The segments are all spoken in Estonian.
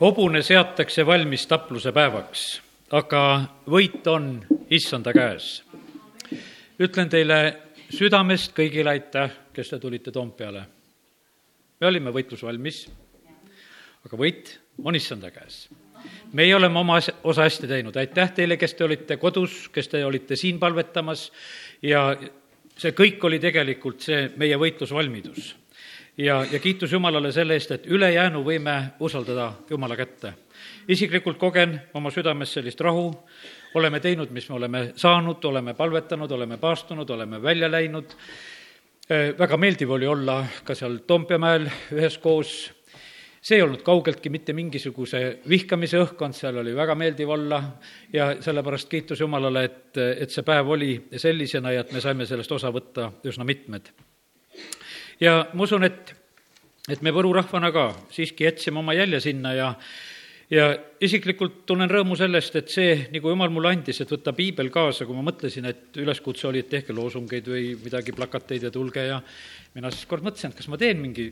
hobune seatakse valmis tapluse päevaks, aga võit on issanda käes. ütlen teile südamest kõigile aitäh, kes te tulite Toompeale. me olime võitlusvalmis, aga võit on issanda käes meie oleme oma asja, osa hästi teinud, aitäh teile, kes te olite kodus, kes te olite siin palvetamas ja see kõik oli tegelikult see meie võitlusvalmidus ja, ja kiitus Jumalale selle eest, et ülejäänu võime usaldada Jumala kätte. isiklikult kogen oma südames sellist rahu, oleme teinud, mis me oleme saanud, oleme palvetanud, oleme paastunud, oleme välja läinud, väga meeldiv oli olla ka seal Toompea mäel üheskoos, see ei olnud kaugeltki mitte mingisuguse vihkamise õhkkond, seal oli väga meeldiv olla. Ja sellepärast kiitus Jumalale, et, et see päev oli sellisena ja et me saime sellest osa võtta üsna mitmed ja ma usun, et, et me Võru rahvana ka siiski jätsime oma jälje sinna ja ja isiklikult tunnen rõõmu sellest, et see, nagu jumal mulle andis, et võtta piibel kaasa, kui ma mõtlesin, et üleskutse oli, et tehke loosungeid või midagi, plakateid ja tulge ja mina siis kord mõtlesin, et kas ma teen mingi,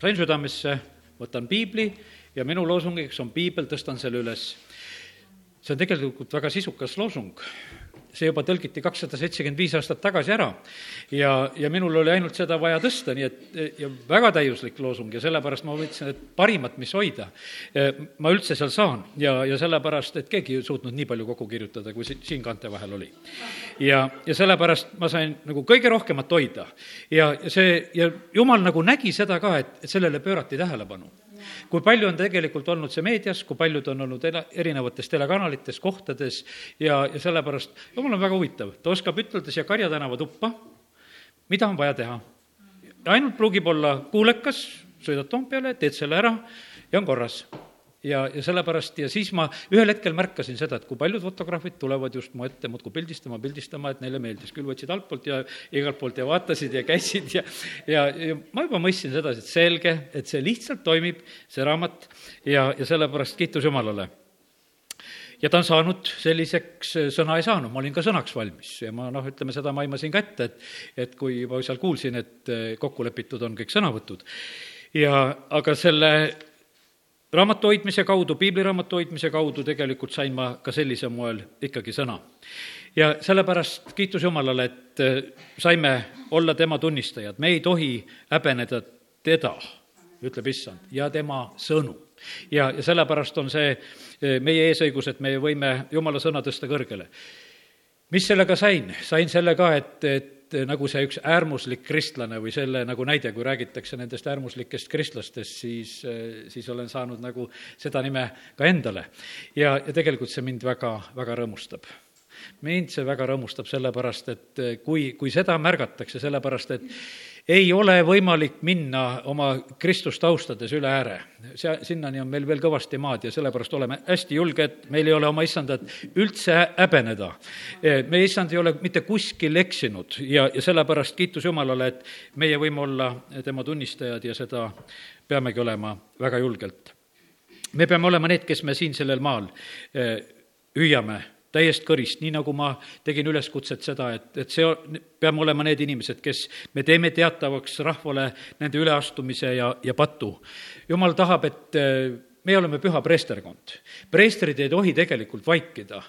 sain südamesse, võtan piibli ja minu loosungiks on piibel, tõstan selle üles. see on tegelikult väga sisukas loosung see juba tõlgiti kakssada seitsekümmend viis aastat tagasi ära. ja, ja minul oli ainult seda vaja tõsta, nii et ja väga täiuslik loosung ja sellepärast ma mõtlesin, et parimat, mis hoida, ma üldse seal saan ja, ja sellepärast, et keegi ei suutnud nii palju kokku kirjutada, kui si-, siin kaante vahel oli. ja, ja sellepärast ma sain nagu kõige rohkemat hoida. ja see, ja jumal nagu nägi seda ka, et, et sellele pöörati tähelepanu kui palju on tegelikult olnud see meedias, kui paljud on olnud ela-, erinevates telekanalites, kohtades ja, ja sellepärast jumal on väga huvitav, ta oskab ütelda siia Karja tänava tuppa, mida on vaja teha. ainult pruugib olla kuulekas, sõidad Toompeale, teed selle ära ja on korras ja, ja sellepärast ja siis ma ühel hetkel märkasin seda, et kui paljud fotograafid tulevad just mu ette muudkui pildistama, pildistama, et neile meeldis, küll võtsid altpoolt ja igalt poolt ja vaatasid ja käisid ja ja, ja ma juba mõistsin sedasi, et selge, et see lihtsalt toimib, see raamat, ja, ja sellepärast kiitus Jumalale. Ja ta on saanud selliseks, sõna ei saanud, ma olin ka sõnaks valmis ja ma noh, ütleme seda ma aimasin ka ette, et et kui ma seal kuulsin, et kokku lepitud on kõik sõnavõtud. Ja aga selle raamatu hoidmise kaudu, piibliraamatu hoidmise kaudu tegelikult sain ma ka sellisel moel ikkagi sõna. ja sellepärast kiitus Jumalale, et äh, saime olla tema tunnistajad, me ei tohi häbeneda teda, ütleb issand, ja tema sõnu. ja, ja sellepärast on see äh, meie eesõigus, et me võime Jumala sõna tõsta kõrgele. mis sellega sain? sain selle ka, et, et et nagu see üks äärmuslik kristlane või selle nagu näide, kui räägitakse nendest äärmuslikest kristlastest, siis, siis olen saanud nagu seda nime ka endale. ja, ja tegelikult see mind väga, väga rõõmustab mind see väga rõõmustab, sellepärast et kui, kui seda märgatakse, sellepärast et ei ole võimalik minna oma Kristust austades üle ääre. see, sinnani on meil veel kõvasti maad ja sellepärast oleme hästi julged, meil ei ole oma issandat üldse häbeneda. meie issand ei ole mitte kuskil eksinud ja, ja sellepärast kiitus Jumalale, et meie võime olla tema tunnistajad ja seda peamegi olema väga julgelt. me peame olema need, kes me siin sellel maal eh, hüüame täiest kõrist, nii nagu ma tegin üleskutset seda, et, et see, peame olema need inimesed, kes me teeme teatavaks rahvale nende üleastumise ja, ja patu. jumal tahab, et eh, me oleme püha preesterkond. preestrid ei tohi tegelikult vaikida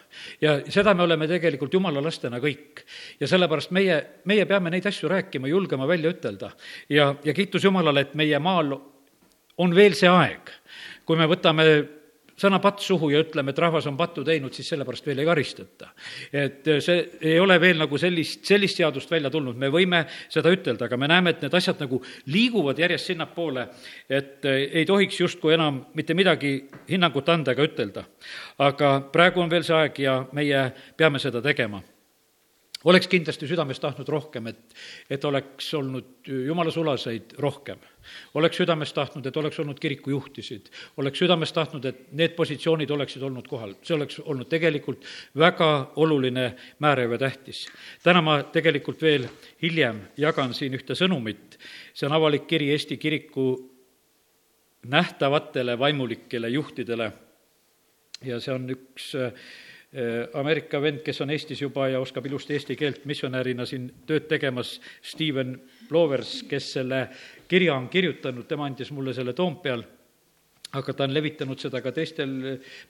ja seda me oleme tegelikult jumala lastena kõik. ja sellepärast meie, meie peame neid asju rääkima, julgema välja ütelda. ja, ja kiitus Jumalale, et meie maal on veel see aeg, kui me võtame sõna patt suhu ja ütleme, et rahvas on pattu teinud, siis sellepärast veel ei karistata. et see ei ole veel nagu sellist, sellist seadust välja tulnud, me võime seda ütelda, aga me näeme, et need asjad nagu liiguvad järjest sinnapoole, et ei tohiks justkui enam mitte midagi hinnangut anda ega ütelda. aga praegu on veel see aeg ja meie peame seda tegema oleks kindlasti südames tahtnud rohkem, et, et oleks olnud jumala sulaseid rohkem. oleks südames tahtnud, et oleks olnud kirikujuhtisid, oleks südames tahtnud, et need positsioonid oleksid olnud kohal, see oleks olnud tegelikult väga oluline, määrav ja tähtis. täna ma tegelikult veel hiljem jagan siin ühte sõnumit, see on avalik kiri Eesti kiriku nähtavatele vaimulikele juhtidele ja see on üks äh, Ameerika vend, kes on Eestis juba ja oskab ilusti eesti keelt missionärina siin tööd tegemas, Steven Plovers, kes selle kirja on kirjutanud, tema andis mulle selle Toompeal aga ta on levitanud seda ka teistel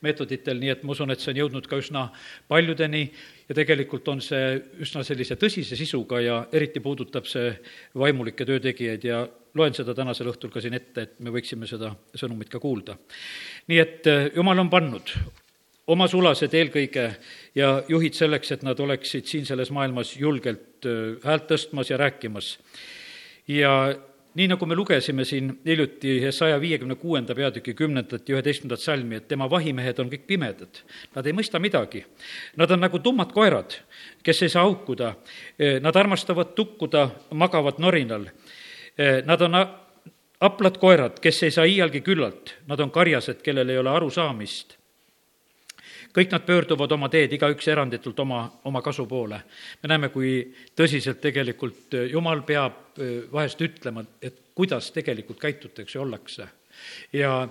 meetoditel, nii et ma usun, et see on jõudnud ka üsna paljudeni ja tegelikult on see üsna sellise tõsise sisuga ja eriti puudutab see vaimulikke töötegijaid ja loen seda tänasel õhtul ka siin ette, et me võiksime seda sõnumit ka kuulda. nii et eh, jumal on pannud oma sulased eelkõige ja juhid selleks, et nad oleksid siin selles maailmas julgelt häält tõstmas ja rääkimas. ja nii nagu me lugesime siin hiljuti saja viiekümne kuuenda peatüki kümnendat ja üheteistkümnendat salmi, et tema vahimehed on kõik pimedad. Nad ei mõista midagi. Nad on nagu tummad koerad, kes ei saa haukuda. Nad armastavad tukkuda, magavad norinal. Nad on aplad koerad, kes ei saa iialgi küllalt. Nad on karjased, kellel ei ole arusaamist kõik nad pöörduvad oma teed, igaüks eranditult oma, oma kasu poole. me näeme, kui tõsiselt tegelikult eh, Jumal peab eh, vahest ütlema, et kuidas tegelikult käitutakse ollakse. ja,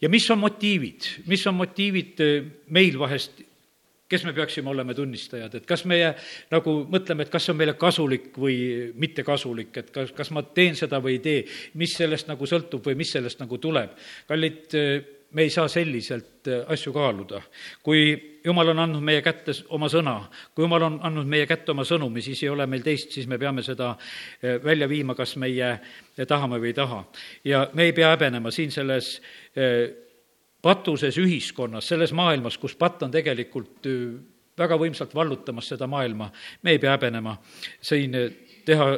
ja mis on motiivid, mis on motiivid eh, meil vahest kes me peaksime olema tunnistajad, et kas meie nagu mõtleme, et kas see on meile kasulik või mitte kasulik, et kas, kas ma teen seda või ei tee, mis sellest nagu sõltub või mis sellest nagu tuleb. kallid me ei saa selliselt äh, asju kaaluda. kui jumal on andnud meie kätte oma sõna, kui jumal on andnud meie kätte oma sõnumi, siis ei ole meil teist, siis me peame seda äh, välja viima, kas meie äh, tahame või ei taha. ja me ei pea häbenema siin selles patuses ühiskonnas, selles maailmas, kus patt on tegelikult väga võimsalt vallutamas seda maailma, me ei pea häbenema siin teha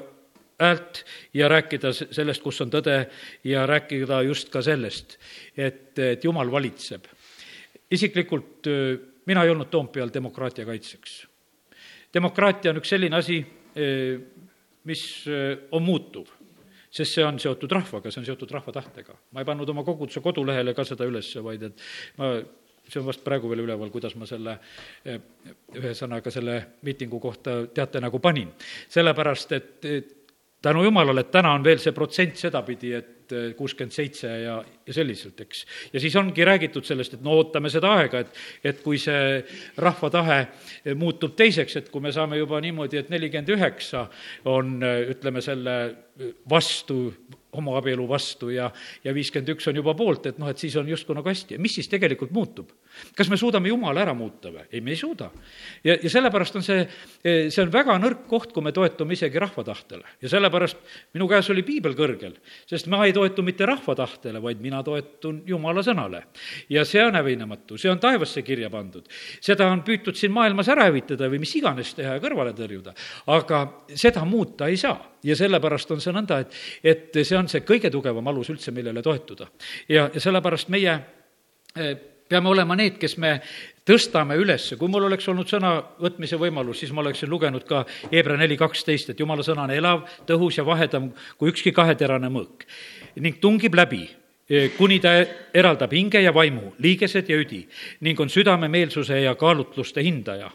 häält ja rääkida sellest, kus on tõde ja rääkida just ka sellest, et, et Jumal valitseb. isiklikult mina ei olnud Toompeal demokraatia kaitseks. demokraatia on üks selline asi, mis on muutuv, sest see on seotud rahvaga, see on seotud rahva tahtega. ma ei pannud oma koguduse kodulehele ka seda üles, vaid et ma see on vast praegu veel üleval, kuidas ma selle ühesõnaga selle miitingu kohta teate nagu panin. sellepärast, et, et tänu jumalale, et täna on veel see protsent sedapidi, et kuuskümmend seitse ja, ja selliselt, eks. ja siis ongi räägitud sellest, et no ootame seda aega, et, et kui see rahva tahe muutub teiseks, et kui me saame juba niimoodi, et nelikümmend üheksa on, ütleme, selle vastu homoabielu vastu ja, ja viiskümmend üks on juba poolt, et noh, et siis on justkui nagu hästi. mis siis tegelikult muutub? kas me suudame Jumala ära muuta või? ei, me ei suuda. ja, ja sellepärast on see, see on väga nõrk koht, kui me toetume isegi rahva tahtele. ja sellepärast minu käes oli piibel kõrgel, sest ma ei toetu mitte rahva tahtele, vaid mina toetun Jumala sõnale. ja see on hävinematu, see on taevasse kirja pandud. seda on püütud siin maailmas ära hävitada või mis iganes teha ja kõrvale tõrjuda, aga seda muuta ei saa ja sellepärast on see nõnda, et, et see on see kõige tugevam alus üldse, millele toetuda. ja, ja sellepärast meie eh, peame olema need, kes me tõstame üles, kui mul oleks olnud sõnavõtmise võimalus, siis ma oleksin lugenud ka Hebra neli kaksteist, et jumala sõna on elav, tõhus ja vahedam kui ükski kaheterane mõõk. Ning tungib läbi kuni ta eraldab hinge ja vaimu, liigesed ja üdi ning on südamemeelsuse ja kaalutluste hindaja.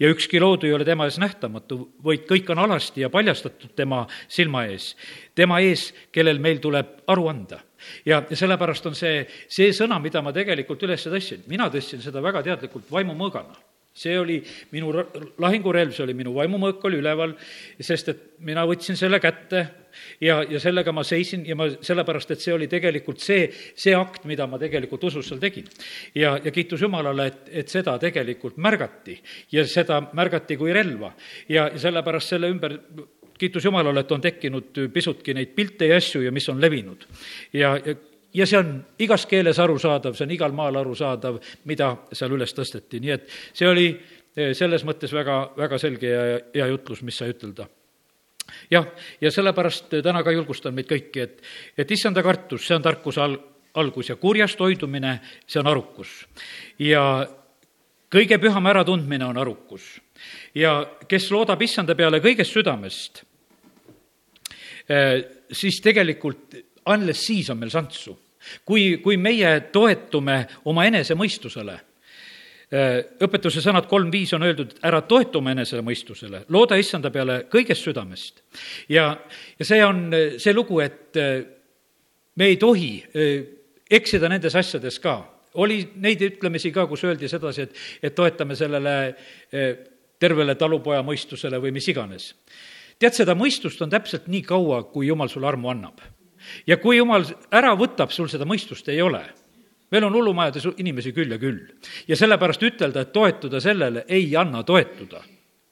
ja ükski loodu ei ole tema ees nähtamatu, vaid kõik on alasti ja paljastatud tema silma ees. tema ees, kellel meil tuleb aru anda ja sellepärast on see, see sõna, mida ma tegelikult üles tõstsin, mina tõstsin seda väga teadlikult vaimumõõgana see oli minu lahingurelv, see oli minu vaimumõõk oli üleval, sest et mina võtsin selle kätte ja, ja sellega ma seisin ja ma, sellepärast et see oli tegelikult see, see akt, mida ma tegelikult usus seal tegin. ja, ja kiitus Jumalale, et, et seda tegelikult märgati ja seda märgati kui relva. ja, ja sellepärast selle ümber kiitus Jumalale, et on tekkinud pisutki neid pilte ja asju ja mis on levinud. ja, ja ja see on igas keeles arusaadav, see on igal maal arusaadav, mida seal üles tõsteti, nii et see oli eh, selles mõttes väga, väga selge ja hea jutlus, mis sai ütelda jah, ja sellepärast täna ka julgustan meid kõiki, et, et issanda kartus, see on tarkuse al-, algus ja kurjast hoidumine, see on arukus. ja kõige püham äratundmine on arukus. ja kes loodab issanda peale kõigest südamest, eh, siis tegelikult alles siis on meil šanssu. kui, kui meie toetume oma enesemõistusele Äh, õpetuse sõnad kolm viis on öeldud, ära toetu oma enesemõistusele, looda issanda peale kõigest südamest. ja, ja see on see lugu, et äh, me ei tohi äh, eksida nendes asjades ka. oli neid ütlemisi ka, kus öeldi sedasi, et, et toetame sellele tervele talupoja mõistusele või mis iganes. tead, seda mõistust on täpselt nii kaua, kui jumal sulle armu annab. Ja kui jumal ära võtab, sul seda mõistust ei ole meil on hullumajades inimesi küll ja küll. ja sellepärast ütelda, et toetuda sellele, ei anna toetuda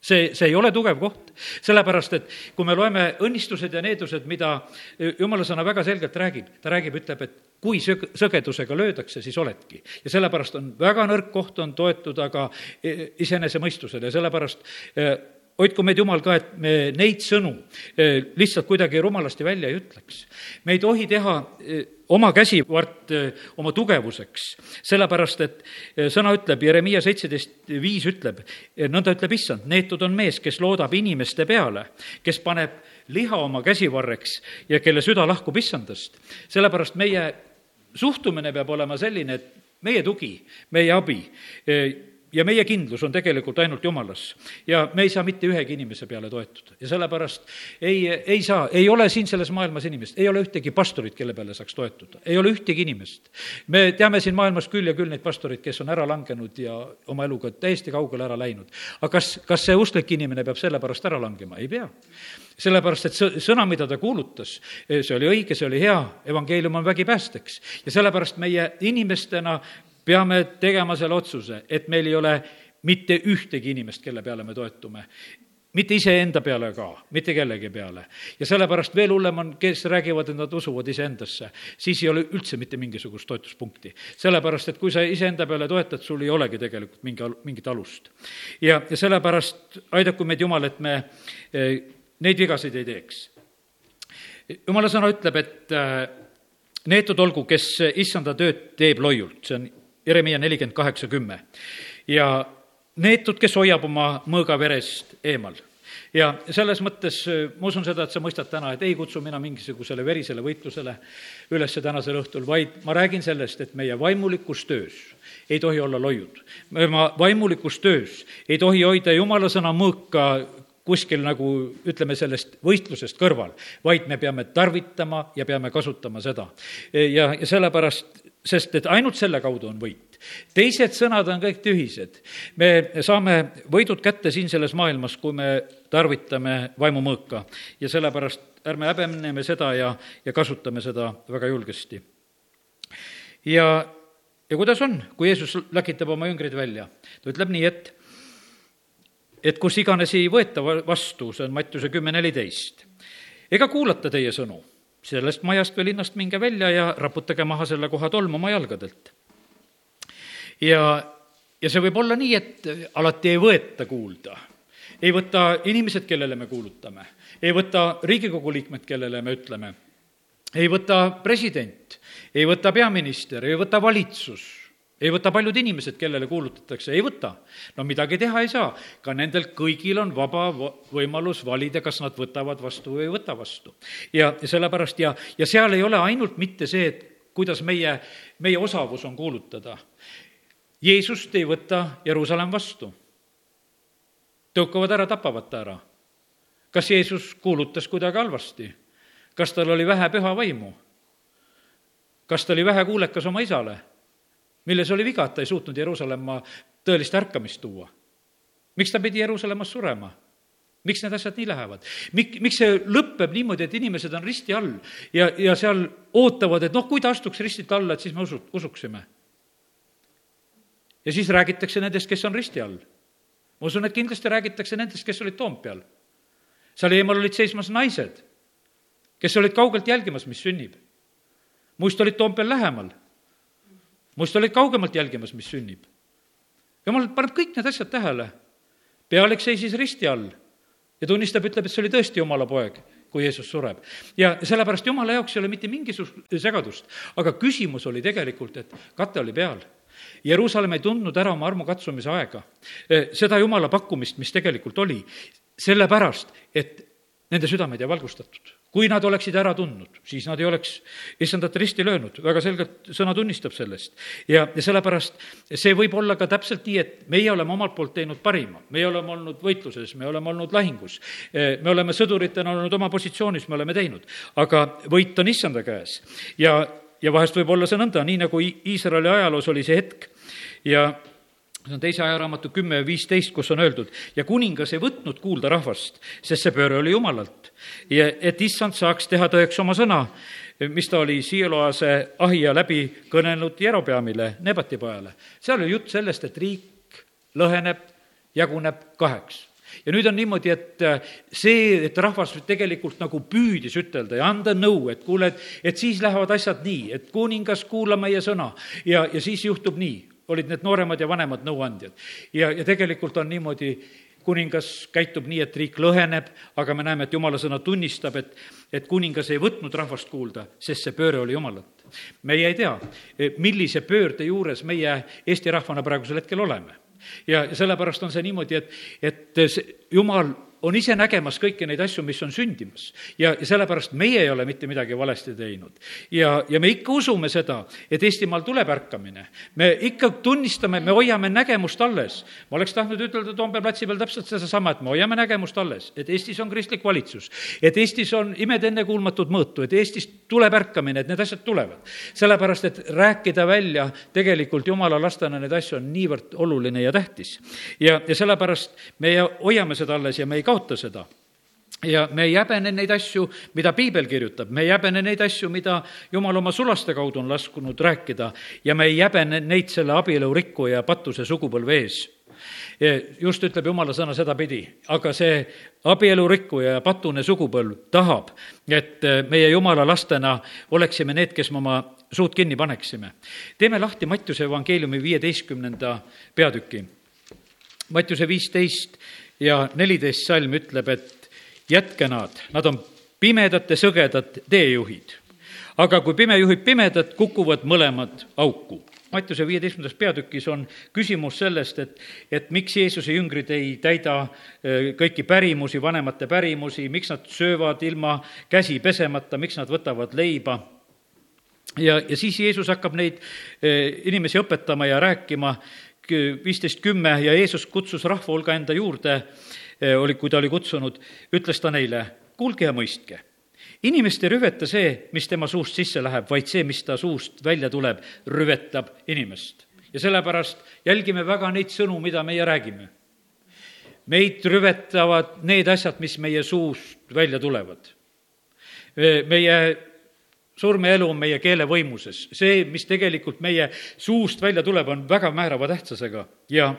see, see ei ole tugev koht, sellepärast et kui me loeme õnnistused ja needused, mida jumala sõna väga selgelt räägib, ta räägib, ütleb, et kui sög-, sõgedusega löödakse, siis oledki. ja sellepärast on väga nõrk koht on toetuda ka e, iseenesemõistusele ja sellepärast e, hoidku meid Jumal ka, et me neid sõnu e, lihtsalt kuidagi rumalasti välja ei ütleks. me ei tohi teha oma käsivart oma tugevuseks, sellepärast et sõna ütleb, Jeremiia seitseteist viis ütleb, nõnda ütleb issand, neetud on mees, kes loodab inimeste peale, kes paneb liha oma käsivarreks ja kelle süda lahkub issandast. sellepärast meie suhtumine peab olema selline, et meie tugi, meie abi ja meie kindlus on tegelikult ainult Jumalas. ja me ei saa mitte ühegi inimese peale toetuda ja sellepärast ei, ei saa, ei ole siin selles maailmas inimest, ei ole ühtegi pastorit, kelle peale saaks toetuda, ei ole ühtegi inimest. me teame siin maailmas küll ja küll neid pastoreid, kes on ära langenud ja oma eluga täiesti kaugele ära läinud. aga kas, kas see usklik inimene peab selle pärast ära langema? ei pea sellepärast, et sõna, mida ta kuulutas, see oli õige, see oli hea, evangeelium on vägipäästeks. ja sellepärast meie inimestena peame tegema selle otsuse, et meil ei ole mitte ühtegi inimest, kelle peale me toetume mitte iseenda peale ka, mitte kellegi peale. ja sellepärast veel hullem on, kes räägivad, et nad usuvad iseendasse, siis ei ole üldse mitte mingisugust toetuspunkti. sellepärast, et kui sa iseenda peale toetad, sul ei olegi tegelikult mingi, mingit alust. ja, ja sellepärast aidaku meid Jumal, et me eh, neid vigasid ei teeks. jumala sõna ütleb, et eh, neetud olgu, kes issanda tööd teeb loiult, see on Jeremiah nelikümmend kaheksa, kümme. ja neetud, kes hoiab oma mõõga verest eemal ja selles mõttes ma usun seda, et sa mõistad täna, et ei kutsu mina mingisugusele verisele võitlusele üles tänasel õhtul, vaid ma räägin sellest, et meie vaimulikus töös ei tohi olla loiud. me oma vaimulikus töös ei tohi hoida jumala sõna mõõka kuskil nagu ütleme, sellest võistlusest kõrval, vaid me peame tarvitama ja peame kasutama seda. ja, ja sellepärast sest et ainult selle kaudu on võit. teised sõnad on kõik tühised. me saame võidud kätte siin selles maailmas, kui me tarvitame vaimumõõka ja sellepärast ärme häbeneme seda ja, ja kasutame seda väga julgesti. ja, ja kuidas on, kui Jeesus läkitab oma jüngrid välja? ta ütleb nii, et et kus iganes ei võeta vastu, see on Mattiuse kümme neliteist, ega kuulata teie sõnu sellest majast või linnast minge välja ja raputage maha selle koha tolm oma jalgadelt. ja, ja see võib olla nii, et alati ei võeta kuulda. ei võta inimesed, kellele me kuulutame, ei võta Riigikogu liikmed, kellele me ütleme, ei võta president, ei võta peaminister, ei võta valitsus ei võta paljud inimesed, kellele kuulutatakse, ei võta. no midagi teha ei saa, ka nendel kõigil on vaba võimalus valida, kas nad võtavad vastu või ei võta vastu. ja, sellepärast ja, ja seal ei ole ainult mitte see, et kuidas meie, meie osavus on kuulutada. Jeesust ei võta Jeruusalemm vastu. tõukavad ära, tapavad ta ära. kas Jeesus kuulutas kuidagi halvasti? kas tal oli vähe püha vaimu? kas ta oli vähe kuulekas oma isale? Milles oli viga, et ta ei suutnud Jeruusalemma tõelist ärkamist tuua? miks ta pidi Jeruusalemmas surema? miks need asjad nii lähevad? Mik-, miks see lõpeb niimoodi, et inimesed on risti all ja, ja seal ootavad, et noh, kui ta astuks ristilt alla, et siis me usu, usuksime. ja siis räägitakse nendest, kes on risti all. ma usun, et kindlasti räägitakse nendest, kes olid Toompeal. seal eemal olid seismas naised, kes olid kaugelt jälgimas, mis sünnib. muist olid Toompeal lähemal must olid kaugemalt jälgimas, mis sünnib. jumal paneb kõik need asjad tähele. pealik seisis risti all ja tunnistab, ütleb, et see oli tõesti Jumala poeg, kui Jeesus sureb. ja sellepärast Jumala jaoks ei ole mitte mingisugust segadust, aga küsimus oli tegelikult, et kate oli peal Jeruusalemm ei tundnud ära oma armukatsumise aega, seda Jumala pakkumist, mis tegelikult oli, sellepärast, et nende südamed ei valgustatud kui nad oleksid ära tundnud, siis nad ei oleks issandat risti löönud, väga selgelt sõna tunnistab sellest. ja, ja sellepärast see võib olla ka täpselt nii, et meie oleme omalt poolt teinud parima, meie oleme olnud võitluses, me oleme olnud lahingus, me oleme sõduritena olnud oma positsioonis, me oleme teinud, aga võit on issanda käes. ja, ja vahest võib olla see nõnda, nii nagu Iisraeli ajaloos oli see hetk. Ja see on teise ajaraamatu kümme viisteist, kus on öeldud, ja kuningas ei võtnud kuulda rahvast, sest see pööre oli jumalalt. ja et issand saaks teha tõeks oma sõna, mis ta oli Siiloase ahja läbi kõnelnud Jerobeamile, Nebati pojale. seal oli jutt sellest, et riik lõheneb, jaguneb kaheks ja nüüd on niimoodi, et äh, see, et rahvas tegelikult nagu püüdis ütelda ja anda nõu, et kuule, et, et siis lähevad asjad nii, et kuningas, kuula meie sõna ja, ja siis juhtub nii, olid need nooremad ja vanemad nõuandjad. ja, ja tegelikult on niimoodi, kuningas käitub nii, et riik lõheneb, aga me näeme, et jumala sõna tunnistab, et, et kuningas ei võtnud rahvast kuulda, sest see pööre oli jumalat. meie ei tea, millise pöörde juures meie Eesti rahvana praegusel hetkel oleme ja sellepärast on see niimoodi, et, et see jumal on ise nägemas kõiki neid asju, mis on sündimas. ja, ja sellepärast meie ei ole mitte midagi valesti teinud. ja, ja me ikka usume seda, et Eestimaal tuleb ärkamine. me ikka tunnistame, me hoiame nägemust alles. ma oleks tahtnud ütelda Toompea platsi peal täpselt sedasama, et me hoiame nägemust alles, et Eestis on kristlik valitsus, et Eestis on imed ennekuulmatud mõõtu, et Eestis tuleb ärkamine, et need asjad tulevad. sellepärast, et rääkida välja tegelikult jumala lastena neid asju on niivõrd oluline ja tähtis. ja, ja sellepärast me hoiame seda alles ja me ei kaota seda ja me ei häbene neid asju, mida piibel kirjutab, me ei häbene neid asju, mida jumal oma sulaste kaudu on laskunud rääkida ja me ei häbene neid selle abielu rikkuja patuse sugupõlve ees. just ütleb jumala sõna sedapidi, aga see abielu rikkuja ja patune sugupõlv tahab, et meie jumala lastena oleksime need, kes me oma suud kinni paneksime. teeme lahti Mattiuse evangeeliumi viieteistkümnenda peatüki. Mattiuse viisteist ja neliteist salm ütleb, et jätke nad, nad on pimedate sõgedad teejuhid. aga kui pime juhib pimedat, kukuvad mõlemad auku. Mattiuse viieteistkümnendas peatükis on küsimus sellest, et, et miks Jeesuse jüngrid ei täida äh, kõiki pärimusi, vanemate pärimusi, miks nad söövad ilma käsi pesemata, miks nad võtavad leiba ja, ja siis Jeesus hakkab neid äh, inimesi õpetama ja rääkima viisteist kümme ja Jeesus kutsus rahva hulga enda juurde, eh, oli, kui ta oli kutsunud, ütles ta neile, kuulge ja mõistke. inimest ei rüveta see, mis tema suust sisse läheb, vaid see, mis ta suust välja tuleb, rüvetab inimest. ja sellepärast jälgime väga neid sõnu, mida meie räägime. meid rüvetavad need asjad, mis meie suust välja tulevad. meie surm ja elu on meie keele võimuses. see, mis tegelikult meie suust välja tuleb, on väga määrava tähtsusega ja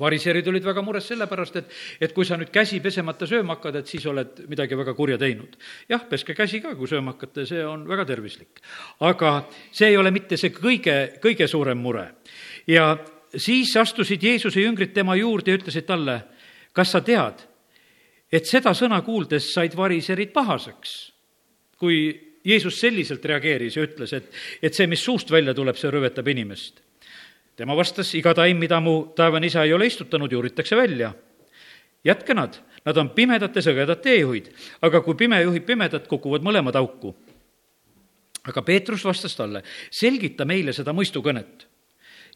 variserid olid väga mures sellepärast, et, et kui sa nüüd käsi pesemata sööma hakkad, et siis oled midagi väga kurja teinud. jah, peske käsi ka, kui sööma hakkate, see on väga tervislik. aga see ei ole mitte see kõige, kõige suurem mure. ja siis astusid Jeesuse jüngrid tema juurde ja ütlesid talle, kas sa tead, et seda sõna kuuldes said variserid pahaseks, kui Jeesus selliselt reageeris ja ütles, et, et see, mis suust välja tuleb, see rüvetab inimest. tema vastas, iga taim, mida mu taevane isa ei ole istutanud, juuritakse välja. jätke nad, nad on pimedate sõgedad teejuhid, aga kui pime juhib pimedat, kukuvad mõlemad auku. aga Peetrus vastas talle, selgita meile seda mõistukõnet.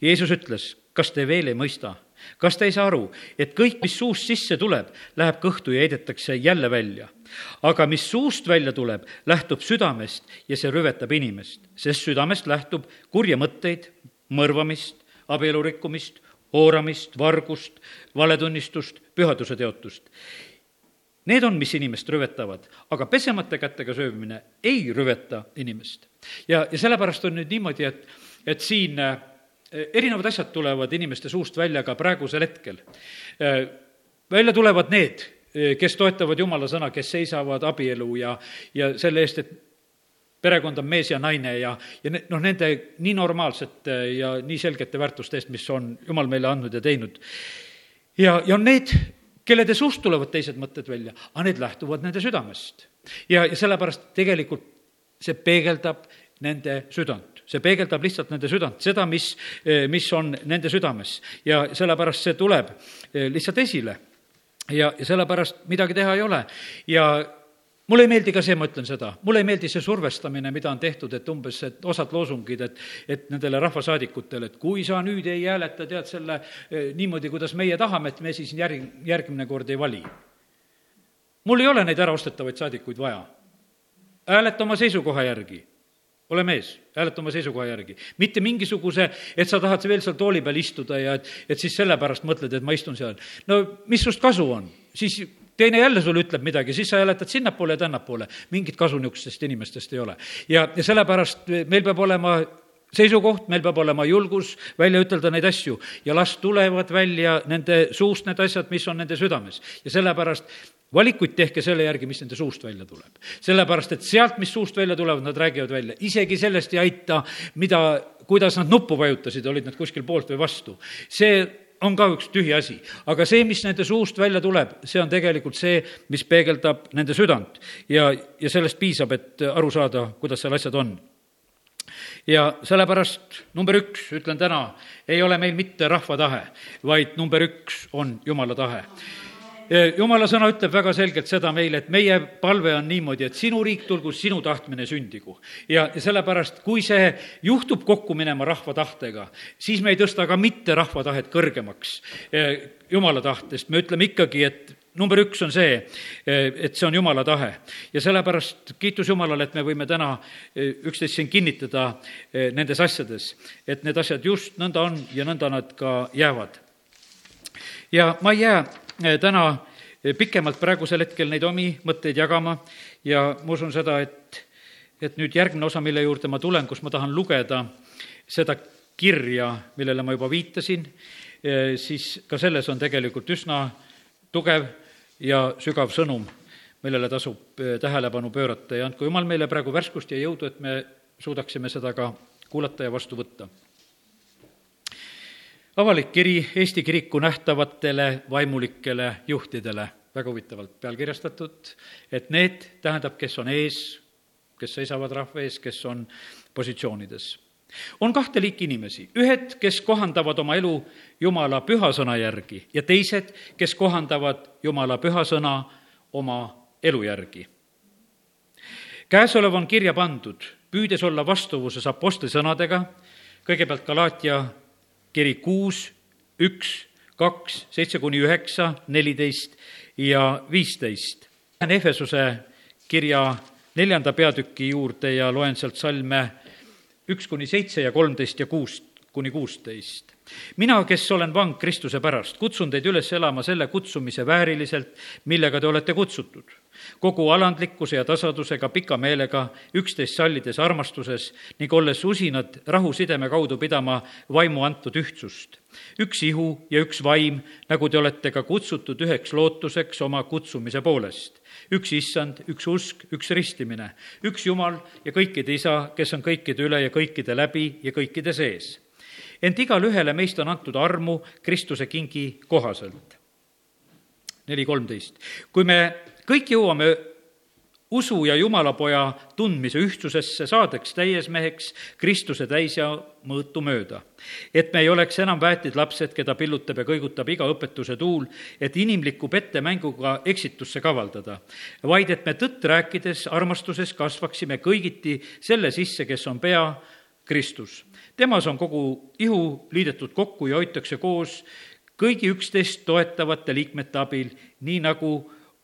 Jeesus ütles, kas te veel ei mõista? Kas te ei saa aru, et kõik, mis suust sisse tuleb, läheb kõhtu ja heidetakse jälle välja? aga mis suust välja tuleb, lähtub südamest ja see rüvetab inimest, sest südamest lähtub kurja mõtteid, mõrvamist, abielu rikkumist, hooramist, vargust, valetunnistust, pühaduse teotust. Need on, mis inimest rüvetavad, aga pesemata kätega söömine ei rüveta inimest. ja, ja sellepärast on nüüd niimoodi, et, et siin äh, erinevad asjad tulevad inimeste suust välja ka praegusel hetkel. Äh, välja tulevad need, kes toetavad Jumala sõna, kes seisavad abielu ja, ja selle eest, et perekond on mees ja naine ja, ja ne-, noh, nende nii normaalsete ja nii selgete väärtuste eest, mis on Jumal meile andnud ja teinud. ja, ja on need, kellede suust tulevad teised mõtted välja, aga need lähtuvad nende südamest. ja, ja sellepärast tegelikult see peegeldab nende südant, see peegeldab lihtsalt nende südant, seda, mis, mis on nende südames ja sellepärast see tuleb lihtsalt esile ja, ja sellepärast midagi teha ei ole. ja mulle ei meeldi ka see, ma ütlen seda, mulle ei meeldi see survestamine, mida on tehtud, et umbes, et osad loosungid, et, et nendele rahvasaadikutele, et kui sa nüüd ei hääleta, tead, selle eh, niimoodi, kuidas meie tahame, et me siis järg, järgmine kord ei vali. mul ei ole neid äraostetavaid saadikuid vaja. hääleta oma seisukoha järgi ole mees, hääleta oma seisukoha järgi. mitte mingisuguse, et sa tahad veel seal tooli peal istuda ja et, et siis sellepärast mõtled, et ma istun seal. no mis sust kasu on? siis teine jälle sulle ütleb midagi, siis sa jäletad sinnapoole ja tännapoole. mingit kasu niisugustest inimestest ei ole. ja, ja sellepärast meil peab olema seisukoht, meil peab olema julgus välja ütelda neid asju ja las tulevad välja nende suust need asjad, mis on nende südames. ja sellepärast valikuid tehke selle järgi, mis nende suust välja tuleb. sellepärast, et sealt, mis suust välja tulevad, nad räägivad välja. isegi sellest ei aita, mida, kuidas nad nuppu vajutasid, olid nad kuskil poolt või vastu. see on ka üks tühi asi. aga see, mis nende suust välja tuleb, see on tegelikult see, mis peegeldab nende südant. ja, ja sellest piisab, et aru saada, kuidas seal asjad on ja sellepärast number üks, ütlen täna, ei ole meil mitte rahva tahe, vaid number üks on Jumala tahe jumala sõna ütleb väga selgelt seda meile, et meie palve on niimoodi, et sinu riik tulgu, sinu tahtmine sündigu. ja, ja sellepärast, kui see juhtub kokku minema rahva tahtega, siis me ei tõsta ka mitte rahva tahet kõrgemaks jumala tahtest, me ütleme ikkagi, et number üks on see, et see on Jumala tahe ja sellepärast kiitus Jumalale, et me võime täna üksteist siin kinnitada nendes asjades, et need asjad just nõnda on ja nõnda nad ka jäävad. ja ma ei jää täna eh, pikemalt praegusel hetkel neid omi mõtteid jagama ja ma usun seda, et, et nüüd järgmine osa, mille juurde ma tulen, kus ma tahan lugeda seda kirja, millele ma juba viitasin, eh, siis ka selles on tegelikult üsna tugev ja sügav sõnum, millele tasub tähelepanu pöörata. Ja andku Jumal meile praegu värskust ja jõudu, et me suudaksime seda ka kuulata ja vastu võtta avalik kiri Eesti kiriku nähtavatele vaimulikele juhtidele, väga huvitavalt pealkirjastatud, et need tähendab, kes on ees, kes seisavad rahva ees, kes on positsioonides. on kahte liiki inimesi, ühed, kes kohandavad oma elu Jumala püha sõna järgi ja teised, kes kohandavad Jumala püha sõna oma elu järgi. käesolev on kirja pandud, püüdes olla vastuvuses Apostli sõnadega, kõigepealt Galaatia kiri kuus, üks, kaks, seitse kuni üheksa, neliteist ja viisteist. Lähen Efesuse kirja neljanda peatüki juurde ja loen sealt salme üks kuni seitse ja kolmteist ja kuus kuni kuusteist. mina, kes olen vang Kristuse pärast, kutsun teid üles elama selle kutsumise vääriliselt, millega te olete kutsutud kogu alandlikkuse ja tasadusega, pika meelega, üksteist sallides armastuses ning olles usinad rahusideme kaudu pidama vaimu antud ühtsust. üks ihu ja üks vaim, nagu te olete ka kutsutud üheks lootuseks oma kutsumise poolest. üks issand, üks usk, üks ristimine, üks Jumal ja kõikide isa, kes on kõikide üle ja kõikide läbi ja kõikide sees. Ent igale ühele meist on antud armu Kristuse kingi kohaselt neli kolmteist. kui me kõik jõuame usu ja Jumalapoja tundmise ühtsusesse, saadeks täiesmeheks Kristuse täis ja mõõtu mööda. et me ei oleks enam väetid lapsed, keda pillutab ja kõigutab iga õpetuse tuul, et inimliku pettemänguga eksitusse kavaldada, vaid et me tõtt rääkides armastuses kasvaksime kõigiti selle sisse, kes on pea, Kristus. Temas on kogu ihu liidetud kokku ja hoitakse koos kõigi üksteist toetavate liikmete abil, nii nagu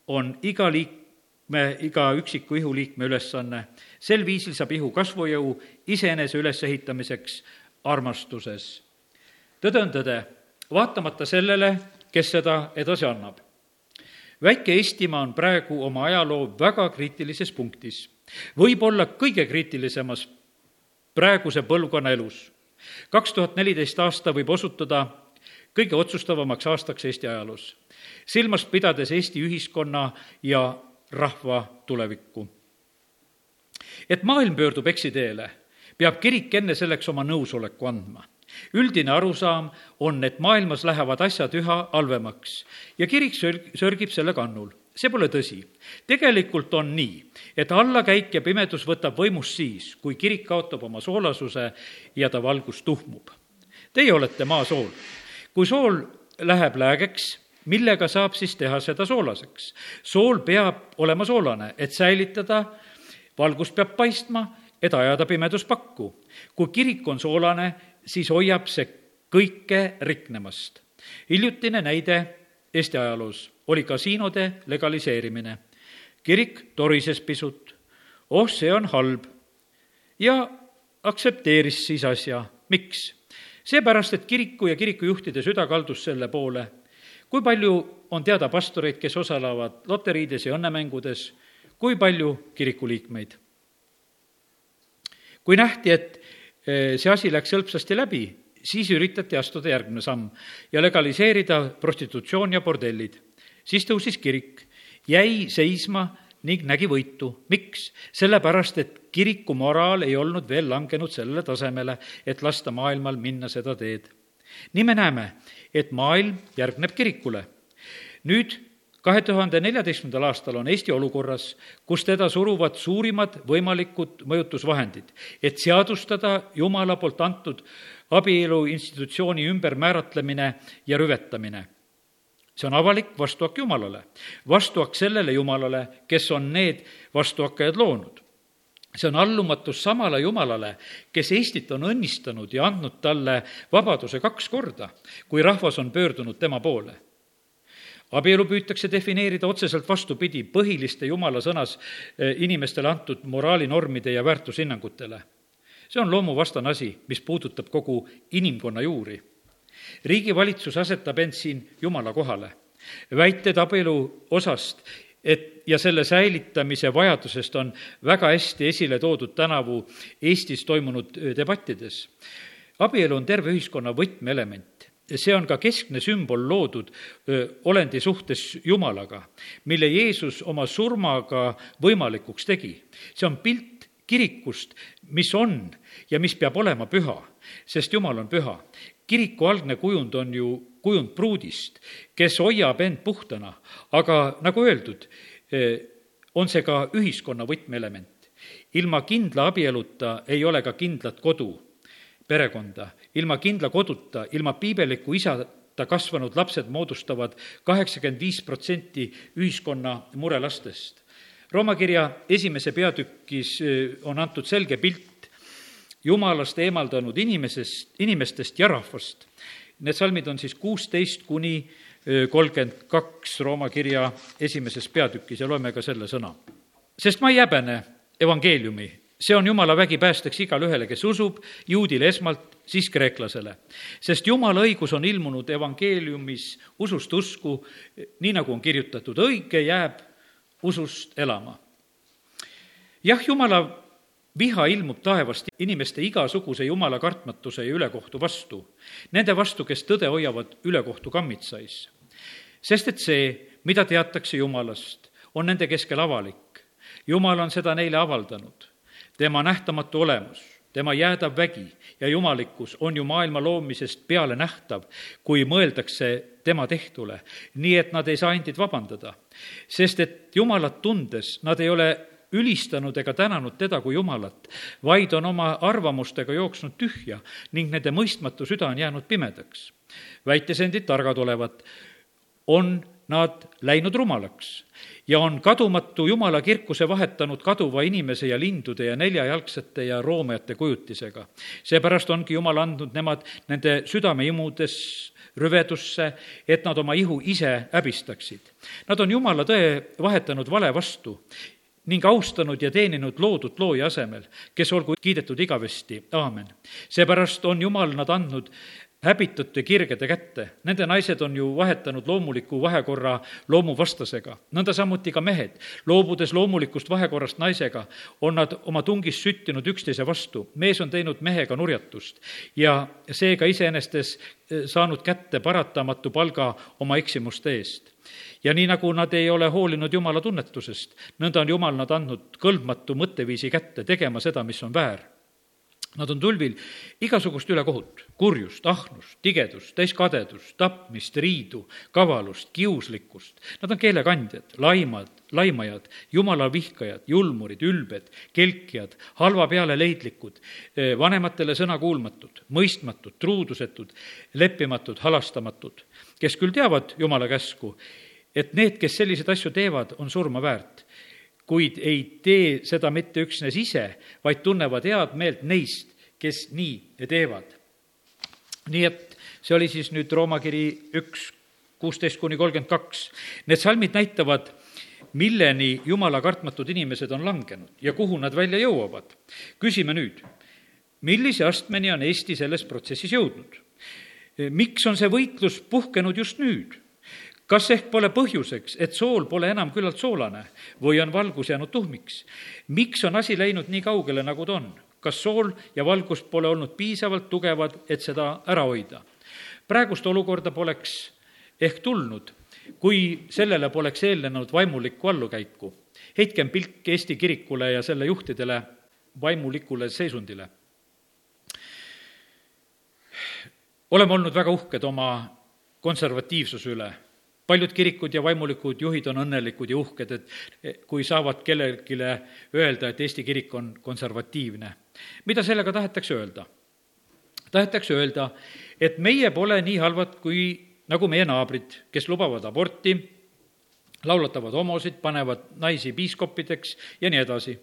on iga liikme, iga üksiku ihuliikme ülesanne. sel viisil saab ihu kasvujõu iseenese ülesehitamiseks armastuses. tõde on tõde, vaatamata sellele, kes seda edasi annab. väike Eestimaa on praegu oma ajaloo väga kriitilises punktis, võib-olla kõige kriitilisemas praeguse põlvkonna elus. kaks tuhat neliteist aasta võib osutuda kõige otsustavamaks aastaks Eesti ajaloos silmas pidades Eesti ühiskonna ja rahva tulevikku. et maailm pöördub eksiteele, peab kirik enne selleks oma nõusoleku andma üldine arusaam on, et maailmas lähevad asjad üha halvemaks ja kirik sörg-, sörgib selle kannul. See pole tõsi. tegelikult on nii, et allakäik ja pimedus võtab võimust siis, kui kirik kaotab oma soolasuse ja ta valgus tuhmub. Teie olete maa sool. kui sool läheb läägeks, millega saab siis teha seda soolaseks? sool peab olema soolane, et säilitada, valgus peab paistma, et ajada pimedus pakku. kui kirik on soolane, siis hoiab see kõike riknemast. hiljutine näide Eesti ajaloos oli kasiinode legaliseerimine. kirik torises pisut, oh, see on halb, ja aktsepteeris siis asja. miks? seepärast, et kiriku ja kirikujuhtide süda kaldus selle poole kui palju on teada pastoreid, kes osalevad loteriides ja õnnemängudes, kui palju kirikuliikmeid? kui nähti, et eh, see asi läks hõlpsasti läbi, siis üritati astuda järgmine samm ja legaliseerida prostitutsioon ja bordellid. Siis tõusis kirik, jäi seisma ning nägi võitu. miks? sellepärast, et kiriku moraal ei olnud veel langenud sellele tasemele, et lasta maailmal minna seda teed. nii me näeme, et maailm järgneb kirikule. nüüd kahe tuhande neljateistkümnendal aastal on Eesti olukorras, kus teda suruvad suurimad võimalikud mõjutusvahendid, et seadustada Jumala poolt antud abielu institutsiooni ümbermääratlemine ja rüvetamine. See on avalik vastuhakk Jumalale, vastuhakk sellele Jumalale, kes on need vastuhakkajad loonud see on allumatus samale Jumalale, kes Eestit on õnnistanud ja andnud talle vabaduse kaks korda, kui rahvas on pöördunud tema poole abielu püütakse defineerida otseselt vastupidi põhiliste jumala sõnas eh, inimestele antud moraalinormide ja väärtushinnangutele. see on loomuvastane asi, mis puudutab kogu inimkonna juuri. Riigivalitsus asetab end siin jumala kohale. väited abielu osast et ja selle säilitamise vajadusest on väga hästi esile toodud tänavu Eestis toimunud debattides. abielu on terve ühiskonna võtmeelement see on ka keskne sümbol loodud öö, olendi suhtes Jumalaga, mille Jeesus oma surmaga võimalikuks tegi. see on pilt kirikust, mis on ja mis peab olema püha, sest Jumal on püha. kiriku algne kujund on ju kujund pruudist, kes hoiab end puhtana, aga nagu öeldud, on see ka ühiskonna võtmeelement. ilma kindla abieluta ei ole ka kindlat kodu perekonda. ilma kindla koduta, ilma piibeliku isata kasvanud lapsed moodustavad kaheksakümmend viis protsenti ühiskonna murelastest. Rooma kirja esimese peatükis eh, on antud selge pilt jumalast eemaldanud inimesest, inimestest ja rahvast. Need salmid on siis kuusteist kuni eh, kolmkümmend kaks Rooma kirja esimeses peatükis ja loeme ka selle sõna. sest ma ei häbene evangeeliumi see on Jumala vägi päästeks igale ühele, kes usub, juudile esmalt, siis kreeklasele. sest Jumala õigus on ilmunud evangeeliumis usust usku, nii nagu on kirjutatud, õige jääb usust elama. jah, Jumala viha ilmub taevast inimeste igasuguse jumala kartmatuse ja ülekohtu vastu, nende vastu, kes tõde hoiavad ülekohtu kammitsais. sest et see, mida teatakse Jumalast, on nende keskel avalik. Jumal on seda neile avaldanud tema nähtamatu olemus, tema jäädav vägi ja jumalikkus on ju maailma loomisest peale nähtav, kui mõeldakse tema tehtule, nii et nad ei saa endid vabandada. sest et Jumalat tundes nad ei ole ülistanud ega tänanud teda kui Jumalat, vaid on oma arvamustega jooksnud tühja ning nende mõistmatu süda on jäänud pimedaks. väites endid targad olevat, on nad läinud rumalaks ja on kadumatu Jumala kirkuse vahetanud kaduva inimese ja lindude ja neljajalgsete ja roomajate kujutisega. seepärast ongi Jumal andnud nemad nende südameimudes rüvedusse, et nad oma ihu ise häbistaksid. Nad on Jumala tõe vahetanud vale vastu ning austanud ja teeninud loodut looja asemel, kes olgu kiidetud igavesti, aamen. seepärast on Jumal nad andnud häbitute kirgede kätte. Nende naised on ju vahetanud loomuliku vahekorra loomuvastasega. nõnda samuti ka mehed, loobudes loomulikust vahekorrast naisega, on nad oma tungis süttinud üksteise vastu. mees on teinud mehega nurjatust ja seega iseenestes eh, saanud kätte paratamatu palga oma eksimuste eest ja nii, nagu nad ei ole hoolinud Jumala tunnetusest, nõnda on Jumal nad andnud kõlbmatu mõtteviisi kätte, tegema seda, mis on väär Nad on tulvil igasugust ülekohut, kurjust, ahnust, tigedust, täiskadedust, tapmist, riidu, kavalust, kiuslikkust. Nad on keelekandjad, laimad, laimajad, jumala vihkajad, julmurid, ülbed, kelkijad, halva peale leidlikud, eh, vanematele sõnakuulmatud, mõistmatud, truudusetud, leppimatud, halastamatud, kes küll teavad jumala käsku, et need, kes selliseid asju teevad, on surma väärt kuid ei tee seda mitte üksnes ise, vaid tunnevad head meelt neist, kes nii teevad. nii et see oli siis nüüd Rooma kiri üks, kuusteist kuni kolmkümmend kaks. Need salmid näitavad, milleni jumala kartmatud inimesed on langenud ja kuhu nad välja jõuavad. küsime nüüd, millise astmeni on Eesti selles protsessis jõudnud? miks on see võitlus puhkenud just nüüd? Kas ehk pole põhjuseks, et sool pole enam küllalt soolane või on valgus jäänud tuhmiks? miks on asi läinud nii kaugele, nagu ta on? kas sool ja valgus pole olnud piisavalt tugevad, et seda ära hoida? praegust olukorda poleks ehk tulnud, kui sellele poleks eelnenud vaimulikku allukäiku. heitkem pilk Eesti kirikule ja selle juhtidele vaimulikule seisundile. oleme olnud väga uhked oma konservatiivsuse üle paljud kirikud ja vaimulikud juhid on õnnelikud ja uhked, et kui saavad kellelegi öelda, et Eesti kirik on konservatiivne. mida sellega tahetakse öelda? tahetakse öelda, et meie pole nii halvad kui, nagu meie naabrid, kes lubavad aborti, laulatavad homosid, panevad naisi piiskoppideks ja nii edasi.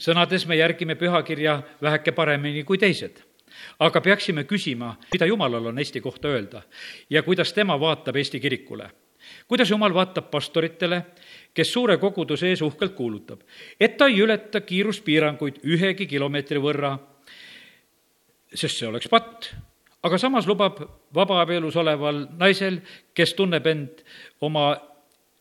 sõnades me järgime pühakirja väheke paremini kui teised aga peaksime küsima, mida Jumalal on Eesti kohta öelda ja kuidas tema vaatab Eesti kirikule. kuidas Jumal vaatab pastoritele, kes suure koguduse ees uhkelt kuulutab, et ta ei ületa kiiruspiiranguid ühegi kilomeetri võrra, sest see oleks patt, aga samas lubab vabaabielus oleval naisel, kes tunneb end oma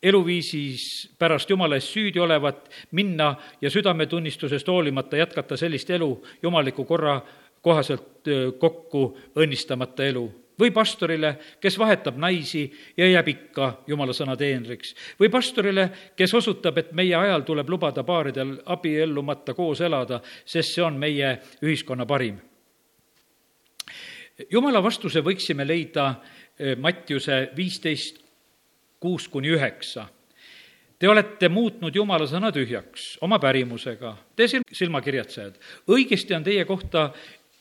eluviisis pärast Jumala eest süüdi olevat, minna ja südametunnistusest hoolimata jätkata sellist elu jumaliku korra kohaselt kokku õnnistamata elu või pastorile, kes vahetab naisi ja jääb ikka jumala sõna teenriks. või pastorile, kes osutab, et meie ajal tuleb lubada paaridel abiellumata koos elada, sest see on meie ühiskonna parim. jumala vastuse võiksime leida Mattiuse viisteist, kuus kuni üheksa Te olete muutnud Jumala sõna tühjaks oma pärimusega, te silmakirjatsejad. õigesti on teie kohta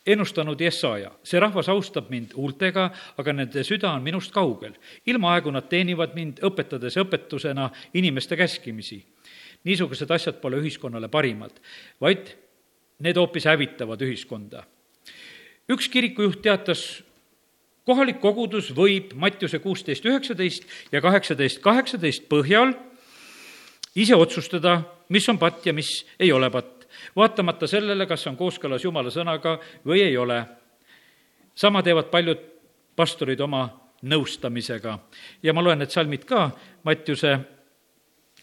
ennustanud Jesaja, see rahvas austab mind huultega, aga nende süda on minust kaugel. ilmaaegu nad teenivad mind, õpetades õpetusena inimeste käskimisi. niisugused asjad pole ühiskonnale parimad, vaid need hoopis hävitavad ühiskonda. üks kirikujuht teatas, kohalik kogudus võib Mattiuse kuusteist üheksateist ja kaheksateist kaheksateist põhjal ise otsustada, mis on patt ja mis ei ole patt vaatamata sellele, kas on kooskõlas Jumala sõnaga või ei ole. sama teevad paljud pastorid oma nõustamisega ja ma loen need salmid ka, Mattiuse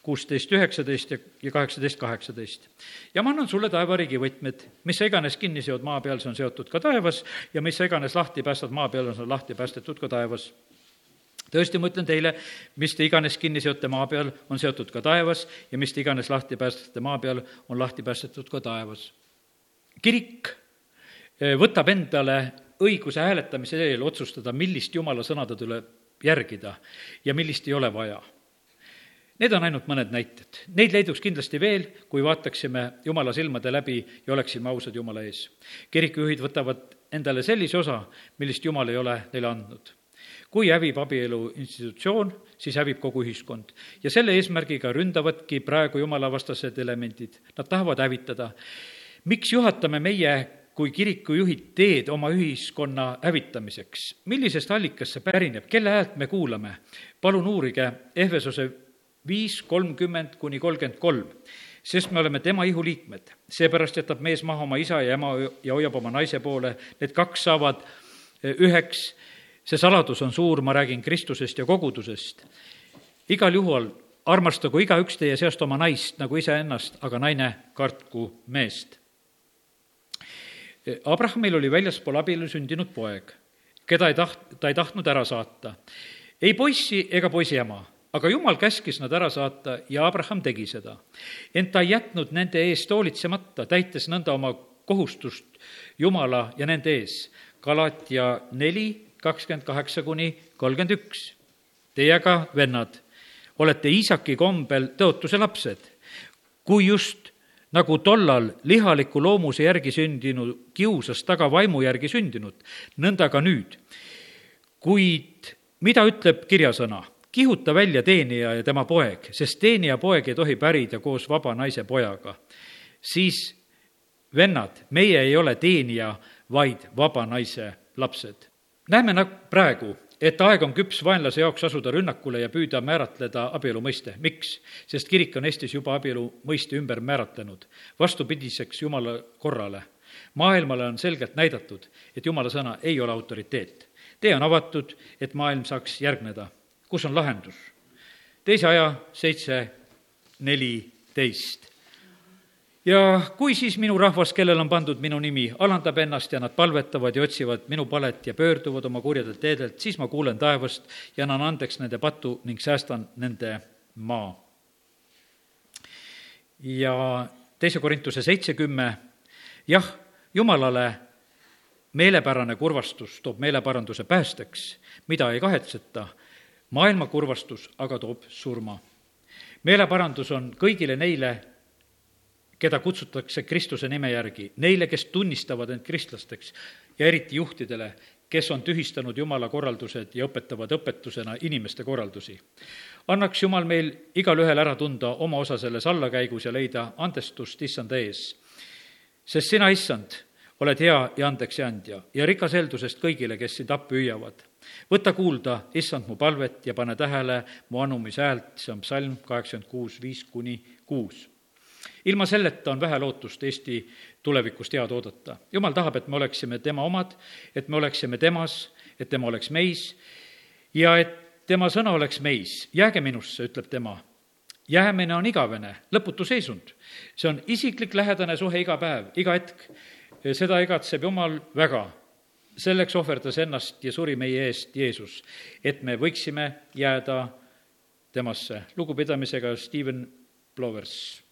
kuusteist, üheksateist ja, kaheksateist, kaheksateist. ja ma annan sulle taevariigi võtmed, mis sa iganes kinni seod maa peal, see on seotud ka taevas, ja mis sa iganes lahti päästad maa peal, on see lahti päästetud ka taevas tõesti, ma ütlen teile, mis te iganes kinni seote maa peal, on seotud ka taevas ja mis te iganes lahti päästate maa peal, on lahti päästetud ka taevas. kirik eh, võtab endale õiguse hääletamise eel otsustada, millist jumala sõna ta tuleb järgida ja millist ei ole vaja. Need on ainult mõned näited. Neid leiduks kindlasti veel, kui vaataksime Jumala silmade läbi ja oleksime ausad Jumala ees. kirikujuhid võtavad endale sellise osa, millist Jumal ei ole neile andnud kui hävib abielu institutsioon, siis hävib kogu ühiskond. ja selle eesmärgiga ründavadki praegu jumalavastased elemendid, nad tahavad hävitada. miks juhatame meie kui kirikujuhid teed oma ühiskonna hävitamiseks. millisest allikast see pärineb, kelle häält me kuulame? palun uurige Ehvesose viis kolmkümmend kuni kolmkümmend kolm sest me oleme tema ihuliikmed. seepärast jätab mees maha oma isa ja ema ja hoiab oma naise poole, need kaks saavad üheks see saladus on suur, ma räägin Kristusest ja kogudusest. igal juhul armastagu igaüks teie seast oma naist nagu iseennast, aga naine kartku meest. Abrahamil oli väljaspool abielu sündinud poeg, keda ei taht-, ta ei tahtnud ära saata. ei poissi ega poisi ema, aga jumal käskis nad ära saata ja Abraham tegi seda. ent ta ei jätnud nende eest hoolitsemata, täites nõnda oma kohustust Jumala ja nende ees. Galatia neli, kakskümmend kaheksa kuni kolmkümmend üks. Teie aga, vennad, olete Iisaki kombel tõotuse lapsed, kui just nagu tollal lihaliku loomuse järgi sündinu kiusas taga vaimu järgi sündinud, nõnda ka nüüd. kuid mida ütleb kirjasõna? kihuta välja teenija ja tema poeg, sest teenija poeg ei tohi pärida koos vaba naise pojaga. siis vennad, meie ei ole teenija, vaid vaba naise lapsed näeme nagu praegu, et aeg on küps vaenlase jaoks asuda rünnakule ja püüda määratleda abielu mõiste. miks? sest kirik on Eestis juba abielu mõiste ümber määratlenud, vastupidiseks Jumala korrale. maailmale on selgelt näidatud, et Jumala sõna ei ole autoriteet. tee on avatud, et maailm saaks järgneda. kus on lahendus? teise aja seitse, neliteist ja kui siis minu rahvas, kellel on pandud minu nimi, alandab ennast ja nad palvetavad ja otsivad minu palet ja pöörduvad oma kurjadelt teedelt, siis ma kuulen taevast ja annan andeks nende patu ning säästan nende maa. ja teise Korintuse seitse kümme, jah, Jumalale meelepärane kurvastus toob meeleparanduse päästeks, mida ei kahetseta, maailma kurvastus aga toob surma. meeleparandus on kõigile neile, keda kutsutakse Kristuse nime järgi, neile, kes tunnistavad end kristlasteks ja eriti juhtidele, kes on tühistanud Jumala korraldused ja õpetavad õpetusena inimeste korraldusi. annaks Jumal meil igalühel ära tunda oma osa selles allakäigus ja leida andestust issanda ees. sest sina, issand, oled hea ja andeks andja ja rikas eeldusest kõigile, kes sind appi hüüavad. võta kuulda, issand, mu palvet ja pane tähele mu anumise häält, see on psalm kaheksakümmend kuus, viis kuni kuus ilma selleta on vähe lootust Eesti tulevikust head oodata. jumal tahab, et me oleksime tema omad, et me oleksime temas, et tema oleks meis ja et tema sõna oleks meis. jääge minusse, ütleb tema. jäämine on igavene, lõputu seisund. see on isiklik lähedane suhe iga päev, iga hetk. seda igatseb Jumal väga selleks ohverdas ennast ja suri meie eest Jeesus, et me võiksime jääda temasse. lugupidamisega Steven Plovers